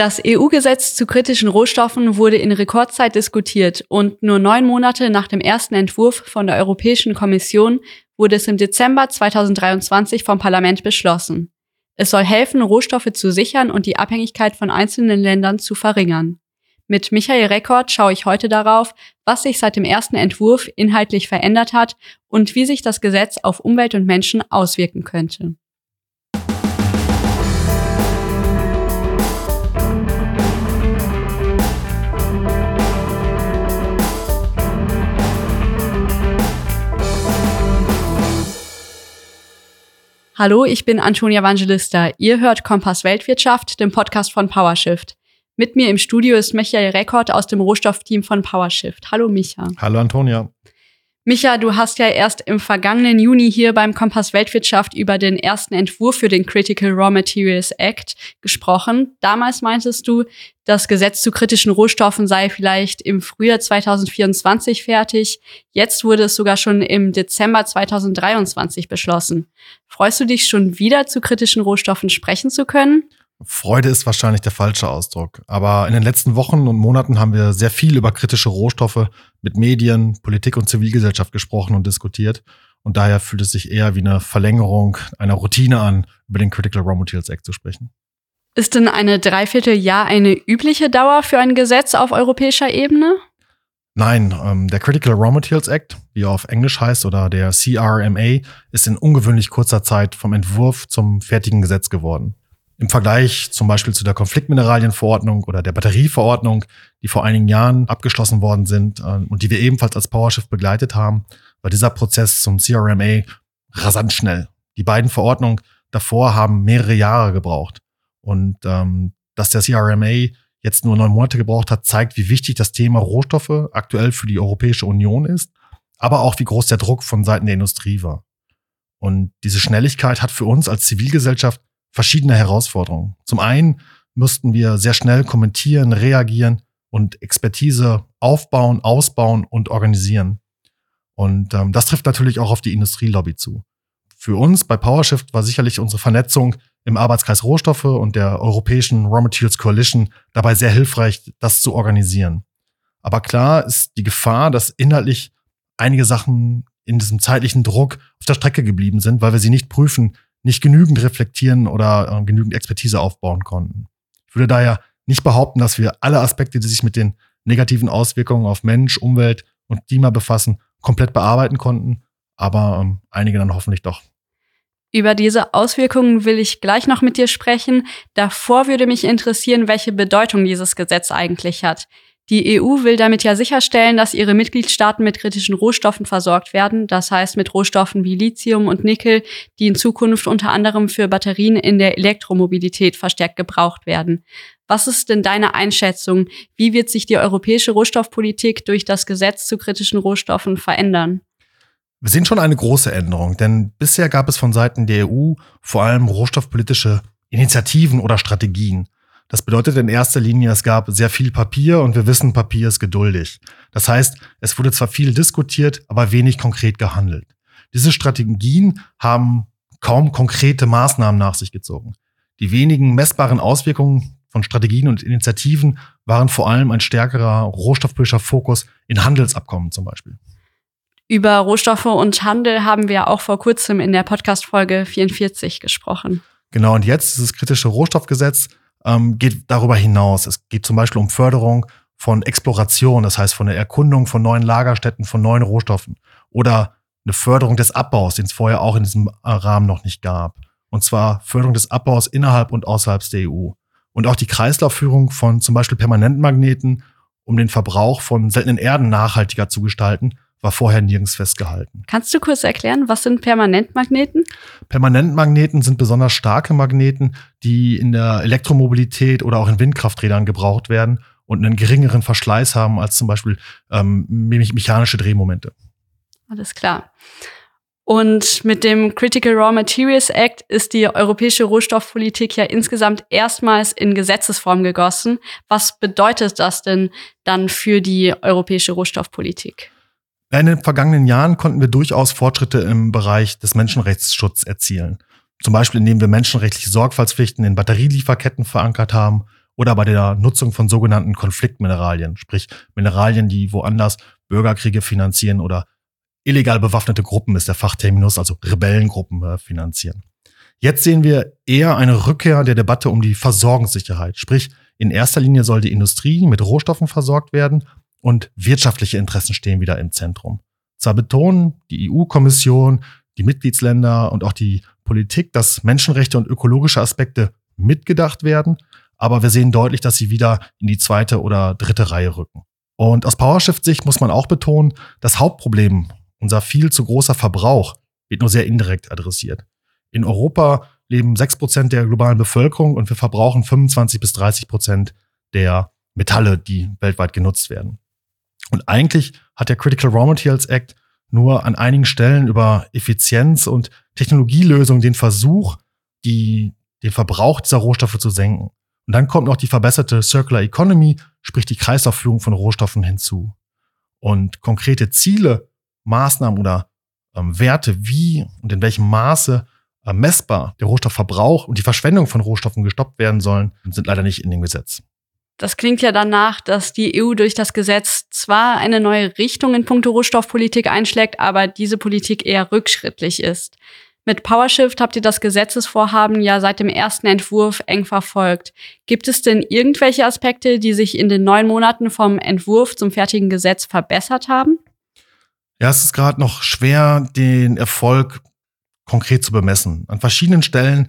Das EU-Gesetz zu kritischen Rohstoffen wurde in Rekordzeit diskutiert und nur neun Monate nach dem ersten Entwurf von der Europäischen Kommission wurde es im Dezember 2023 vom Parlament beschlossen. Es soll helfen, Rohstoffe zu sichern und die Abhängigkeit von einzelnen Ländern zu verringern. Mit Michael Rekord schaue ich heute darauf, was sich seit dem ersten Entwurf inhaltlich verändert hat und wie sich das Gesetz auf Umwelt und Menschen auswirken könnte. Hallo, ich bin Antonia Vangelista. Ihr hört Kompass Weltwirtschaft, dem Podcast von PowerShift. Mit mir im Studio ist Michael Rekord aus dem Rohstoffteam von PowerShift. Hallo Micha. Hallo Antonia. Micha, du hast ja erst im vergangenen Juni hier beim Kompass Weltwirtschaft über den ersten Entwurf für den Critical Raw Materials Act gesprochen. Damals meintest du, das Gesetz zu kritischen Rohstoffen sei vielleicht im Frühjahr 2024 fertig. Jetzt wurde es sogar schon im Dezember 2023 beschlossen. Freust du dich schon wieder zu kritischen Rohstoffen sprechen zu können? Freude ist wahrscheinlich der falsche Ausdruck. Aber in den letzten Wochen und Monaten haben wir sehr viel über kritische Rohstoffe mit Medien, Politik und Zivilgesellschaft gesprochen und diskutiert. Und daher fühlt es sich eher wie eine Verlängerung einer Routine an, über den Critical Raw Materials Act zu sprechen. Ist denn eine Dreivierteljahr eine übliche Dauer für ein Gesetz auf europäischer Ebene? Nein, ähm, der Critical Raw Materials Act, wie er auf Englisch heißt, oder der CRMA, ist in ungewöhnlich kurzer Zeit vom Entwurf zum fertigen Gesetz geworden. Im Vergleich zum Beispiel zu der Konfliktmineralienverordnung oder der Batterieverordnung, die vor einigen Jahren abgeschlossen worden sind äh, und die wir ebenfalls als PowerShift begleitet haben, war dieser Prozess zum CRMA rasant schnell. Die beiden Verordnungen davor haben mehrere Jahre gebraucht. Und ähm, dass der CRMA jetzt nur neun Monate gebraucht hat, zeigt, wie wichtig das Thema Rohstoffe aktuell für die Europäische Union ist, aber auch wie groß der Druck von Seiten der Industrie war. Und diese Schnelligkeit hat für uns als Zivilgesellschaft verschiedene Herausforderungen. Zum einen mussten wir sehr schnell kommentieren, reagieren und Expertise aufbauen, ausbauen und organisieren. Und ähm, das trifft natürlich auch auf die Industrielobby zu. Für uns bei PowerShift war sicherlich unsere Vernetzung im Arbeitskreis Rohstoffe und der Europäischen Raw Materials Coalition dabei sehr hilfreich, das zu organisieren. Aber klar ist die Gefahr, dass inhaltlich einige Sachen in diesem zeitlichen Druck auf der Strecke geblieben sind, weil wir sie nicht prüfen, nicht genügend reflektieren oder äh, genügend Expertise aufbauen konnten. Ich würde daher nicht behaupten, dass wir alle Aspekte, die sich mit den negativen Auswirkungen auf Mensch, Umwelt und Klima befassen, komplett bearbeiten konnten, aber ähm, einige dann hoffentlich doch. Über diese Auswirkungen will ich gleich noch mit dir sprechen. Davor würde mich interessieren, welche Bedeutung dieses Gesetz eigentlich hat. Die EU will damit ja sicherstellen, dass ihre Mitgliedstaaten mit kritischen Rohstoffen versorgt werden, das heißt mit Rohstoffen wie Lithium und Nickel, die in Zukunft unter anderem für Batterien in der Elektromobilität verstärkt gebraucht werden. Was ist denn deine Einschätzung? Wie wird sich die europäische Rohstoffpolitik durch das Gesetz zu kritischen Rohstoffen verändern? Wir sehen schon eine große Änderung, denn bisher gab es von Seiten der EU vor allem rohstoffpolitische Initiativen oder Strategien. Das bedeutet in erster Linie, es gab sehr viel Papier und wir wissen, Papier ist geduldig. Das heißt, es wurde zwar viel diskutiert, aber wenig konkret gehandelt. Diese Strategien haben kaum konkrete Maßnahmen nach sich gezogen. Die wenigen messbaren Auswirkungen von Strategien und Initiativen waren vor allem ein stärkerer rohstoffpolitischer Fokus in Handelsabkommen zum Beispiel. Über Rohstoffe und Handel haben wir auch vor kurzem in der Podcast-Folge 44 gesprochen. Genau, und jetzt ist das kritische Rohstoffgesetz ähm, geht darüber hinaus. Es geht zum Beispiel um Förderung von Exploration, das heißt von der Erkundung von neuen Lagerstätten, von neuen Rohstoffen oder eine Förderung des Abbaus, den es vorher auch in diesem äh, Rahmen noch nicht gab. Und zwar Förderung des Abbaus innerhalb und außerhalb der EU. Und auch die Kreislaufführung von zum Beispiel Permanentmagneten, um den Verbrauch von seltenen Erden nachhaltiger zu gestalten war vorher nirgends festgehalten. Kannst du kurz erklären, was sind Permanentmagneten? Permanentmagneten sind besonders starke Magneten, die in der Elektromobilität oder auch in Windkrafträdern gebraucht werden und einen geringeren Verschleiß haben als zum Beispiel ähm, mechanische Drehmomente. Alles klar. Und mit dem Critical Raw Materials Act ist die europäische Rohstoffpolitik ja insgesamt erstmals in Gesetzesform gegossen. Was bedeutet das denn dann für die europäische Rohstoffpolitik? In den vergangenen Jahren konnten wir durchaus Fortschritte im Bereich des Menschenrechtsschutzes erzielen. Zum Beispiel, indem wir menschenrechtliche Sorgfaltspflichten in Batterielieferketten verankert haben oder bei der Nutzung von sogenannten Konfliktmineralien, sprich Mineralien, die woanders Bürgerkriege finanzieren oder illegal bewaffnete Gruppen ist der Fachterminus, also Rebellengruppen äh, finanzieren. Jetzt sehen wir eher eine Rückkehr der Debatte um die Versorgungssicherheit. Sprich, in erster Linie soll die Industrie mit Rohstoffen versorgt werden und wirtschaftliche Interessen stehen wieder im Zentrum. Zwar betonen die EU-Kommission, die Mitgliedsländer und auch die Politik, dass Menschenrechte und ökologische Aspekte mitgedacht werden, aber wir sehen deutlich, dass sie wieder in die zweite oder dritte Reihe rücken. Und aus PowerShift-Sicht muss man auch betonen, das Hauptproblem, unser viel zu großer Verbrauch, wird nur sehr indirekt adressiert. In Europa leben 6% der globalen Bevölkerung und wir verbrauchen 25 bis 30 Prozent der Metalle, die weltweit genutzt werden. Und eigentlich hat der Critical Raw Materials Act nur an einigen Stellen über Effizienz und Technologielösungen den Versuch, die, den Verbrauch dieser Rohstoffe zu senken. Und dann kommt noch die verbesserte Circular Economy, sprich die Kreislaufführung von Rohstoffen hinzu. Und konkrete Ziele, Maßnahmen oder ähm, Werte, wie und in welchem Maße äh, messbar der Rohstoffverbrauch und die Verschwendung von Rohstoffen gestoppt werden sollen, sind leider nicht in dem Gesetz. Das klingt ja danach, dass die EU durch das Gesetz zwar eine neue Richtung in puncto Rohstoffpolitik einschlägt, aber diese Politik eher rückschrittlich ist. Mit PowerShift habt ihr das Gesetzesvorhaben ja seit dem ersten Entwurf eng verfolgt. Gibt es denn irgendwelche Aspekte, die sich in den neun Monaten vom Entwurf zum fertigen Gesetz verbessert haben? Ja, es ist gerade noch schwer, den Erfolg konkret zu bemessen. An verschiedenen Stellen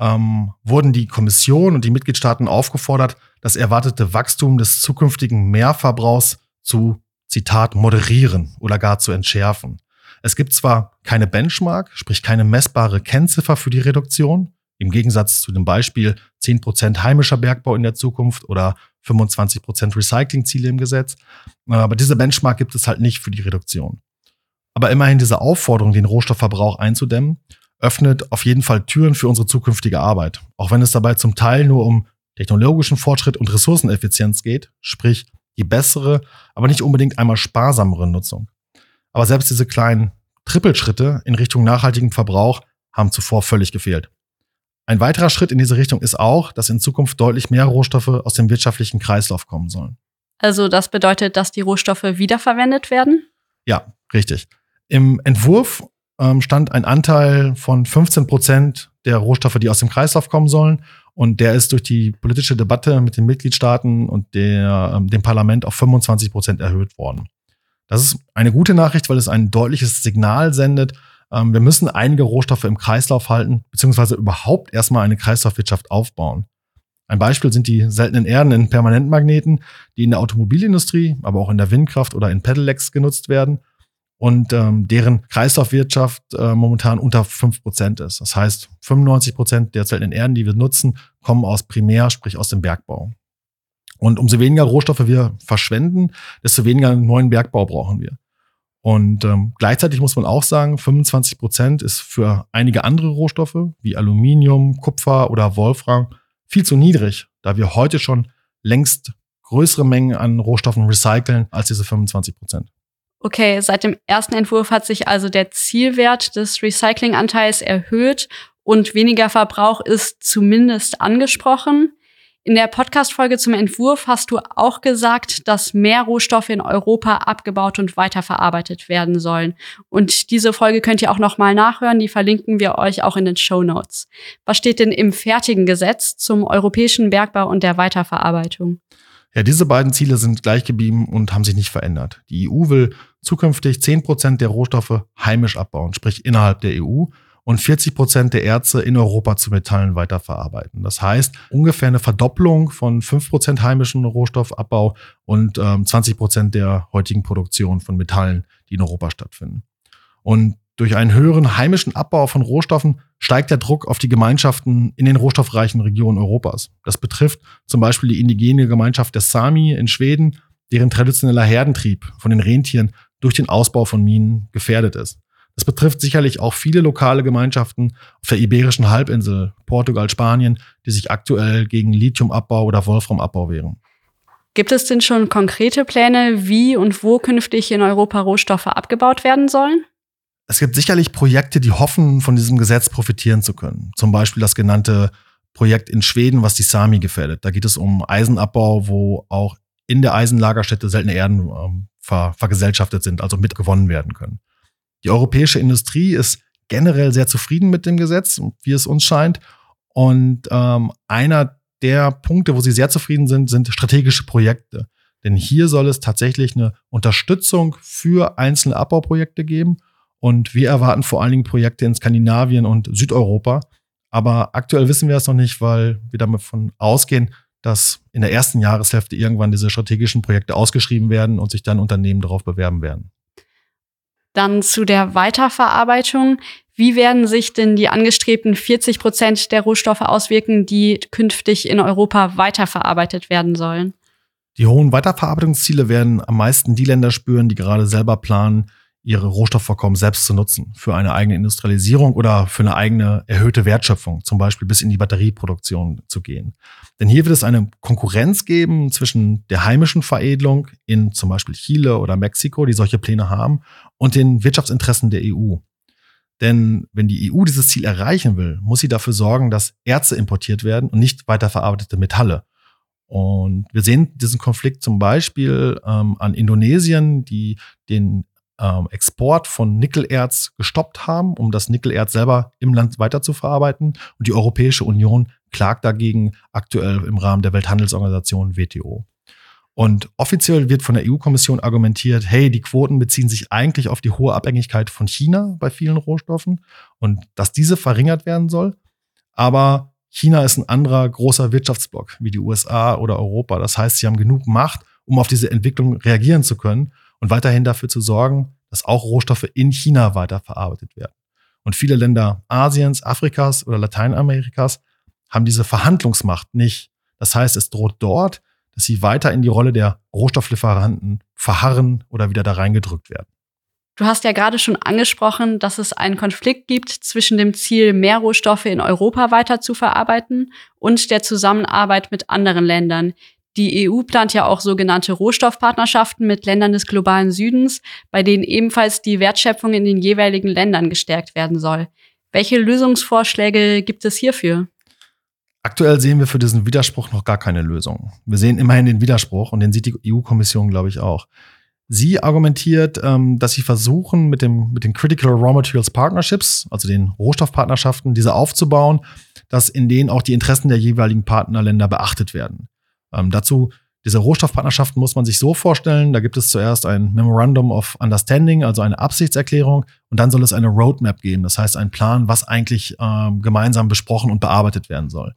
ähm, wurden die Kommission und die Mitgliedstaaten aufgefordert, das erwartete Wachstum des zukünftigen Mehrverbrauchs zu, Zitat, moderieren oder gar zu entschärfen. Es gibt zwar keine Benchmark, sprich keine messbare Kennziffer für die Reduktion, im Gegensatz zu dem Beispiel 10% heimischer Bergbau in der Zukunft oder 25% Recyclingziele im Gesetz, aber diese Benchmark gibt es halt nicht für die Reduktion. Aber immerhin diese Aufforderung, den Rohstoffverbrauch einzudämmen, öffnet auf jeden Fall Türen für unsere zukünftige Arbeit. Auch wenn es dabei zum Teil nur um technologischen Fortschritt und Ressourceneffizienz geht, sprich die bessere, aber nicht unbedingt einmal sparsamere Nutzung. Aber selbst diese kleinen Trippelschritte in Richtung nachhaltigen Verbrauch haben zuvor völlig gefehlt. Ein weiterer Schritt in diese Richtung ist auch, dass in Zukunft deutlich mehr Rohstoffe aus dem wirtschaftlichen Kreislauf kommen sollen. Also das bedeutet, dass die Rohstoffe wiederverwendet werden? Ja, richtig. Im Entwurf ähm, stand ein Anteil von 15 Prozent der Rohstoffe, die aus dem Kreislauf kommen sollen. Und der ist durch die politische Debatte mit den Mitgliedstaaten und der, ähm, dem Parlament auf 25 Prozent erhöht worden. Das ist eine gute Nachricht, weil es ein deutliches Signal sendet. Ähm, wir müssen einige Rohstoffe im Kreislauf halten, beziehungsweise überhaupt erstmal eine Kreislaufwirtschaft aufbauen. Ein Beispiel sind die seltenen Erden in Permanentmagneten, die in der Automobilindustrie, aber auch in der Windkraft oder in Pedelecs genutzt werden und ähm, deren Kreislaufwirtschaft äh, momentan unter fünf Prozent ist. Das heißt, 95 Prozent der seltenen Erden, die wir nutzen, kommen aus Primär, sprich aus dem Bergbau. Und umso weniger Rohstoffe wir verschwenden, desto weniger neuen Bergbau brauchen wir. Und ähm, gleichzeitig muss man auch sagen, 25 Prozent ist für einige andere Rohstoffe wie Aluminium, Kupfer oder Wolfram viel zu niedrig, da wir heute schon längst größere Mengen an Rohstoffen recyceln als diese 25 Prozent. Okay, seit dem ersten Entwurf hat sich also der Zielwert des Recyclinganteils erhöht und weniger Verbrauch ist zumindest angesprochen. In der Podcast-Folge zum Entwurf hast du auch gesagt, dass mehr Rohstoffe in Europa abgebaut und weiterverarbeitet werden sollen. Und diese Folge könnt ihr auch nochmal nachhören. Die verlinken wir euch auch in den Show Notes. Was steht denn im fertigen Gesetz zum europäischen Bergbau und der Weiterverarbeitung? Ja, diese beiden Ziele sind gleich geblieben und haben sich nicht verändert. Die EU will zukünftig 10 Prozent der Rohstoffe heimisch abbauen, sprich innerhalb der EU und 40 Prozent der Erze in Europa zu Metallen weiterverarbeiten. Das heißt ungefähr eine Verdopplung von 5 Prozent heimischen Rohstoffabbau und ähm, 20 Prozent der heutigen Produktion von Metallen, die in Europa stattfinden. Und durch einen höheren heimischen Abbau von Rohstoffen steigt der Druck auf die Gemeinschaften in den rohstoffreichen Regionen Europas. Das betrifft zum Beispiel die indigene Gemeinschaft der Sami in Schweden, deren traditioneller Herdentrieb von den Rentieren durch den Ausbau von Minen gefährdet ist. Das betrifft sicherlich auch viele lokale Gemeinschaften auf der iberischen Halbinsel, Portugal, Spanien, die sich aktuell gegen Lithiumabbau oder Wolframabbau wehren. Gibt es denn schon konkrete Pläne, wie und wo künftig in Europa Rohstoffe abgebaut werden sollen? Es gibt sicherlich Projekte, die hoffen, von diesem Gesetz profitieren zu können. Zum Beispiel das genannte Projekt in Schweden, was die Sami gefährdet. Da geht es um Eisenabbau, wo auch in der Eisenlagerstätte seltene Erden ähm, ver vergesellschaftet sind, also mitgewonnen werden können. Die europäische Industrie ist generell sehr zufrieden mit dem Gesetz, wie es uns scheint. Und ähm, einer der Punkte, wo sie sehr zufrieden sind, sind strategische Projekte. Denn hier soll es tatsächlich eine Unterstützung für einzelne Abbauprojekte geben. Und wir erwarten vor allen Dingen Projekte in Skandinavien und Südeuropa, aber aktuell wissen wir es noch nicht, weil wir damit von ausgehen, dass in der ersten Jahreshälfte irgendwann diese strategischen Projekte ausgeschrieben werden und sich dann Unternehmen darauf bewerben werden. Dann zu der Weiterverarbeitung. Wie werden sich denn die angestrebten 40 Prozent der Rohstoffe auswirken, die künftig in Europa weiterverarbeitet werden sollen? Die hohen Weiterverarbeitungsziele werden am meisten die Länder spüren, die gerade selber planen, ihre Rohstoffvorkommen selbst zu nutzen für eine eigene Industrialisierung oder für eine eigene erhöhte Wertschöpfung, zum Beispiel bis in die Batterieproduktion zu gehen. Denn hier wird es eine Konkurrenz geben zwischen der heimischen Veredelung in zum Beispiel Chile oder Mexiko, die solche Pläne haben, und den Wirtschaftsinteressen der EU. Denn wenn die EU dieses Ziel erreichen will, muss sie dafür sorgen, dass Erze importiert werden und nicht weiterverarbeitete Metalle. Und wir sehen diesen Konflikt zum Beispiel ähm, an Indonesien, die den ähm, Export von Nickelerz gestoppt haben, um das Nickelerz selber im Land weiter zu verarbeiten. Und die Europäische Union klagt dagegen aktuell im Rahmen der Welthandelsorganisation WTO. Und offiziell wird von der EU-Kommission argumentiert, hey, die Quoten beziehen sich eigentlich auf die hohe Abhängigkeit von China bei vielen Rohstoffen und dass diese verringert werden soll. Aber China ist ein anderer großer Wirtschaftsblock wie die USA oder Europa. Das heißt, sie haben genug Macht, um auf diese Entwicklung reagieren zu können und weiterhin dafür zu sorgen, dass auch Rohstoffe in China weiterverarbeitet werden. Und viele Länder Asiens, Afrikas oder Lateinamerikas haben diese Verhandlungsmacht nicht. Das heißt, es droht dort, dass sie weiter in die Rolle der Rohstofflieferanten verharren oder wieder da reingedrückt werden. Du hast ja gerade schon angesprochen, dass es einen Konflikt gibt zwischen dem Ziel, mehr Rohstoffe in Europa weiter zu verarbeiten und der Zusammenarbeit mit anderen Ländern. Die EU plant ja auch sogenannte Rohstoffpartnerschaften mit Ländern des globalen Südens, bei denen ebenfalls die Wertschöpfung in den jeweiligen Ländern gestärkt werden soll. Welche Lösungsvorschläge gibt es hierfür? Aktuell sehen wir für diesen Widerspruch noch gar keine Lösung. Wir sehen immerhin den Widerspruch und den sieht die EU-Kommission, glaube ich, auch. Sie argumentiert, ähm, dass sie versuchen, mit, dem, mit den Critical Raw Materials Partnerships, also den Rohstoffpartnerschaften, diese aufzubauen, dass in denen auch die Interessen der jeweiligen Partnerländer beachtet werden. Ähm, dazu, diese Rohstoffpartnerschaften muss man sich so vorstellen, da gibt es zuerst ein Memorandum of Understanding, also eine Absichtserklärung, und dann soll es eine Roadmap geben, das heißt ein Plan, was eigentlich ähm, gemeinsam besprochen und bearbeitet werden soll.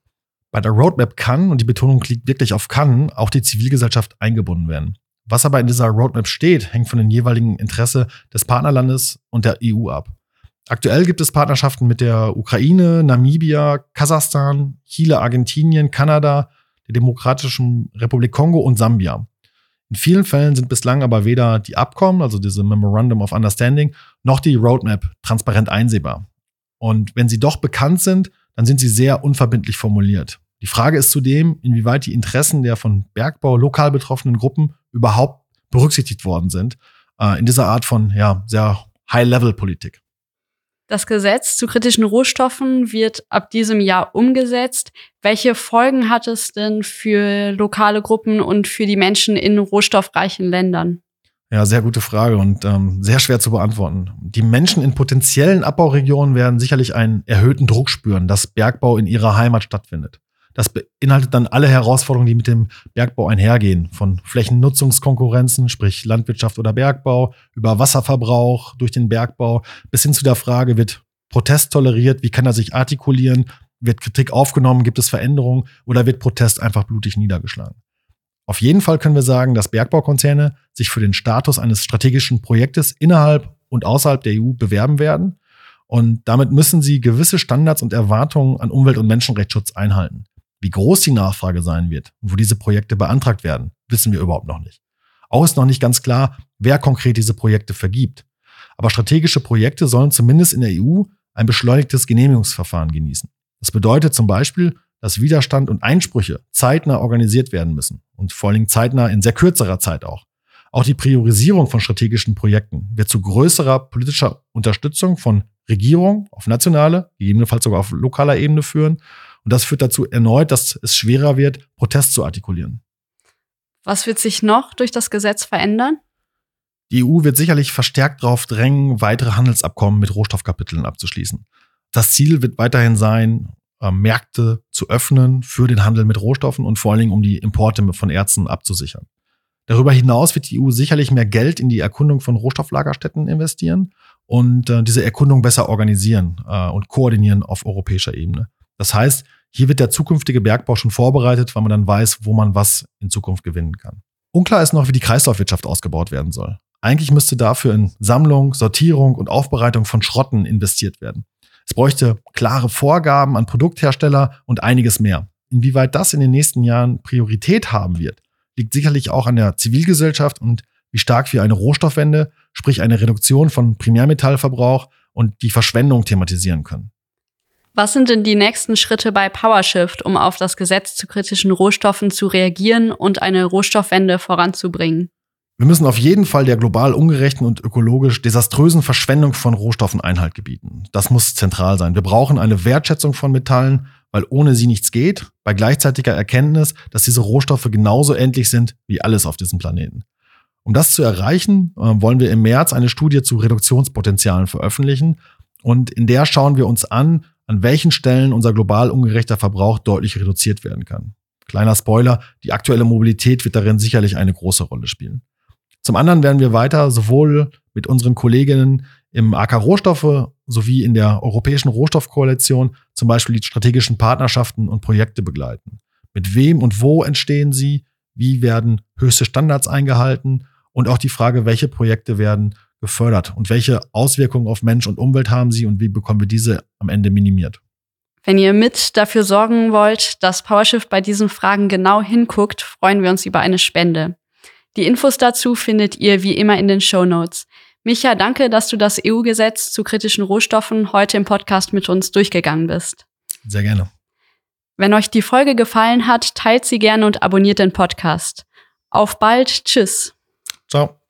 Bei der Roadmap kann, und die Betonung liegt wirklich auf kann, auch die Zivilgesellschaft eingebunden werden. Was aber in dieser Roadmap steht, hängt von den jeweiligen Interesse des Partnerlandes und der EU ab. Aktuell gibt es Partnerschaften mit der Ukraine, Namibia, Kasachstan, Chile, Argentinien, Kanada, Demokratischen Republik Kongo und Sambia. In vielen Fällen sind bislang aber weder die Abkommen, also diese Memorandum of Understanding, noch die Roadmap transparent einsehbar. Und wenn sie doch bekannt sind, dann sind sie sehr unverbindlich formuliert. Die Frage ist zudem, inwieweit die Interessen der von Bergbau lokal betroffenen Gruppen überhaupt berücksichtigt worden sind äh, in dieser Art von ja, sehr High-Level-Politik. Das Gesetz zu kritischen Rohstoffen wird ab diesem Jahr umgesetzt. Welche Folgen hat es denn für lokale Gruppen und für die Menschen in rohstoffreichen Ländern? Ja, sehr gute Frage und ähm, sehr schwer zu beantworten. Die Menschen in potenziellen Abbauregionen werden sicherlich einen erhöhten Druck spüren, dass Bergbau in ihrer Heimat stattfindet. Das beinhaltet dann alle Herausforderungen, die mit dem Bergbau einhergehen. Von Flächennutzungskonkurrenzen, sprich Landwirtschaft oder Bergbau, über Wasserverbrauch durch den Bergbau, bis hin zu der Frage, wird Protest toleriert, wie kann er sich artikulieren, wird Kritik aufgenommen, gibt es Veränderungen oder wird Protest einfach blutig niedergeschlagen. Auf jeden Fall können wir sagen, dass Bergbaukonzerne sich für den Status eines strategischen Projektes innerhalb und außerhalb der EU bewerben werden. Und damit müssen sie gewisse Standards und Erwartungen an Umwelt- und Menschenrechtsschutz einhalten. Wie groß die Nachfrage sein wird und wo diese Projekte beantragt werden, wissen wir überhaupt noch nicht. Auch ist noch nicht ganz klar, wer konkret diese Projekte vergibt. Aber strategische Projekte sollen zumindest in der EU ein beschleunigtes Genehmigungsverfahren genießen. Das bedeutet zum Beispiel, dass Widerstand und Einsprüche zeitnah organisiert werden müssen und vor allen Dingen zeitnah in sehr kürzerer Zeit auch. Auch die Priorisierung von strategischen Projekten wird zu größerer politischer Unterstützung von Regierung auf nationaler, gegebenenfalls sogar auf lokaler Ebene führen Und das führt dazu erneut, dass es schwerer wird, Protest zu artikulieren. Was wird sich noch durch das Gesetz verändern? Die EU wird sicherlich verstärkt darauf drängen, weitere Handelsabkommen mit Rohstoffkapiteln abzuschließen. Das Ziel wird weiterhin sein, äh, Märkte zu öffnen für den Handel mit Rohstoffen und vor allen Dingen, um die Importe von Erzen abzusichern. Darüber hinaus wird die EU sicherlich mehr Geld in die Erkundung von Rohstofflagerstätten investieren und äh, diese Erkundung besser organisieren äh, und koordinieren auf europäischer Ebene. Das heißt, hier wird der zukünftige Bergbau schon vorbereitet, weil man dann weiß, wo man was in Zukunft gewinnen kann. Unklar ist noch, wie die Kreislaufwirtschaft ausgebaut werden soll. Eigentlich müsste dafür in Sammlung, Sortierung und Aufbereitung von Schrotten investiert werden. Es bräuchte klare Vorgaben an Produkthersteller und einiges mehr. Inwieweit das in den nächsten Jahren Priorität haben wird, liegt sicherlich auch an der Zivilgesellschaft und wie stark wir eine Rohstoffwende, sprich eine Reduktion von Primärmetallverbrauch und die Verschwendung thematisieren können. Was sind denn die nächsten Schritte bei PowerShift, um auf das Gesetz zu kritischen Rohstoffen zu reagieren und eine Rohstoffwende voranzubringen? Wir müssen auf jeden Fall der global ungerechten und ökologisch desaströsen Verschwendung von Rohstoffen Einhalt gebieten. Das muss zentral sein. Wir brauchen eine Wertschätzung von Metallen, weil ohne sie nichts geht, bei gleichzeitiger Erkenntnis, dass diese Rohstoffe genauso endlich sind wie alles auf diesem Planeten. Um das zu erreichen, äh, wollen wir im März eine Studie zu Reduktionspotenzialen veröffentlichen und in der schauen wir uns an, an welchen Stellen unser global ungerechter Verbrauch deutlich reduziert werden kann. Kleiner Spoiler, die aktuelle Mobilität wird darin sicherlich eine große Rolle spielen. Zum anderen werden wir weiter sowohl mit unseren Kolleginnen im AK Rohstoffe sowie in der Europäischen Rohstoffkoalition zum Beispiel die strategischen Partnerschaften und Projekte begleiten. Mit wem und wo entstehen sie? Wie werden höchste Standards eingehalten? Und auch die Frage, welche Projekte werden gefördert und welche Auswirkungen auf Mensch und Umwelt haben sie und wie bekommen wir diese am Ende minimiert? Wenn ihr mit dafür sorgen wollt, dass PowerShift bei diesen Fragen genau hinguckt, freuen wir uns über eine Spende. Die Infos dazu findet ihr wie immer in den Show Notes. Micha, danke, dass du das EU-Gesetz zu kritischen Rohstoffen heute im Podcast mit uns durchgegangen bist. Sehr gerne. Wenn euch die Folge gefallen hat, teilt sie gerne und abonniert den Podcast. Auf bald. Tschüss. Ciao.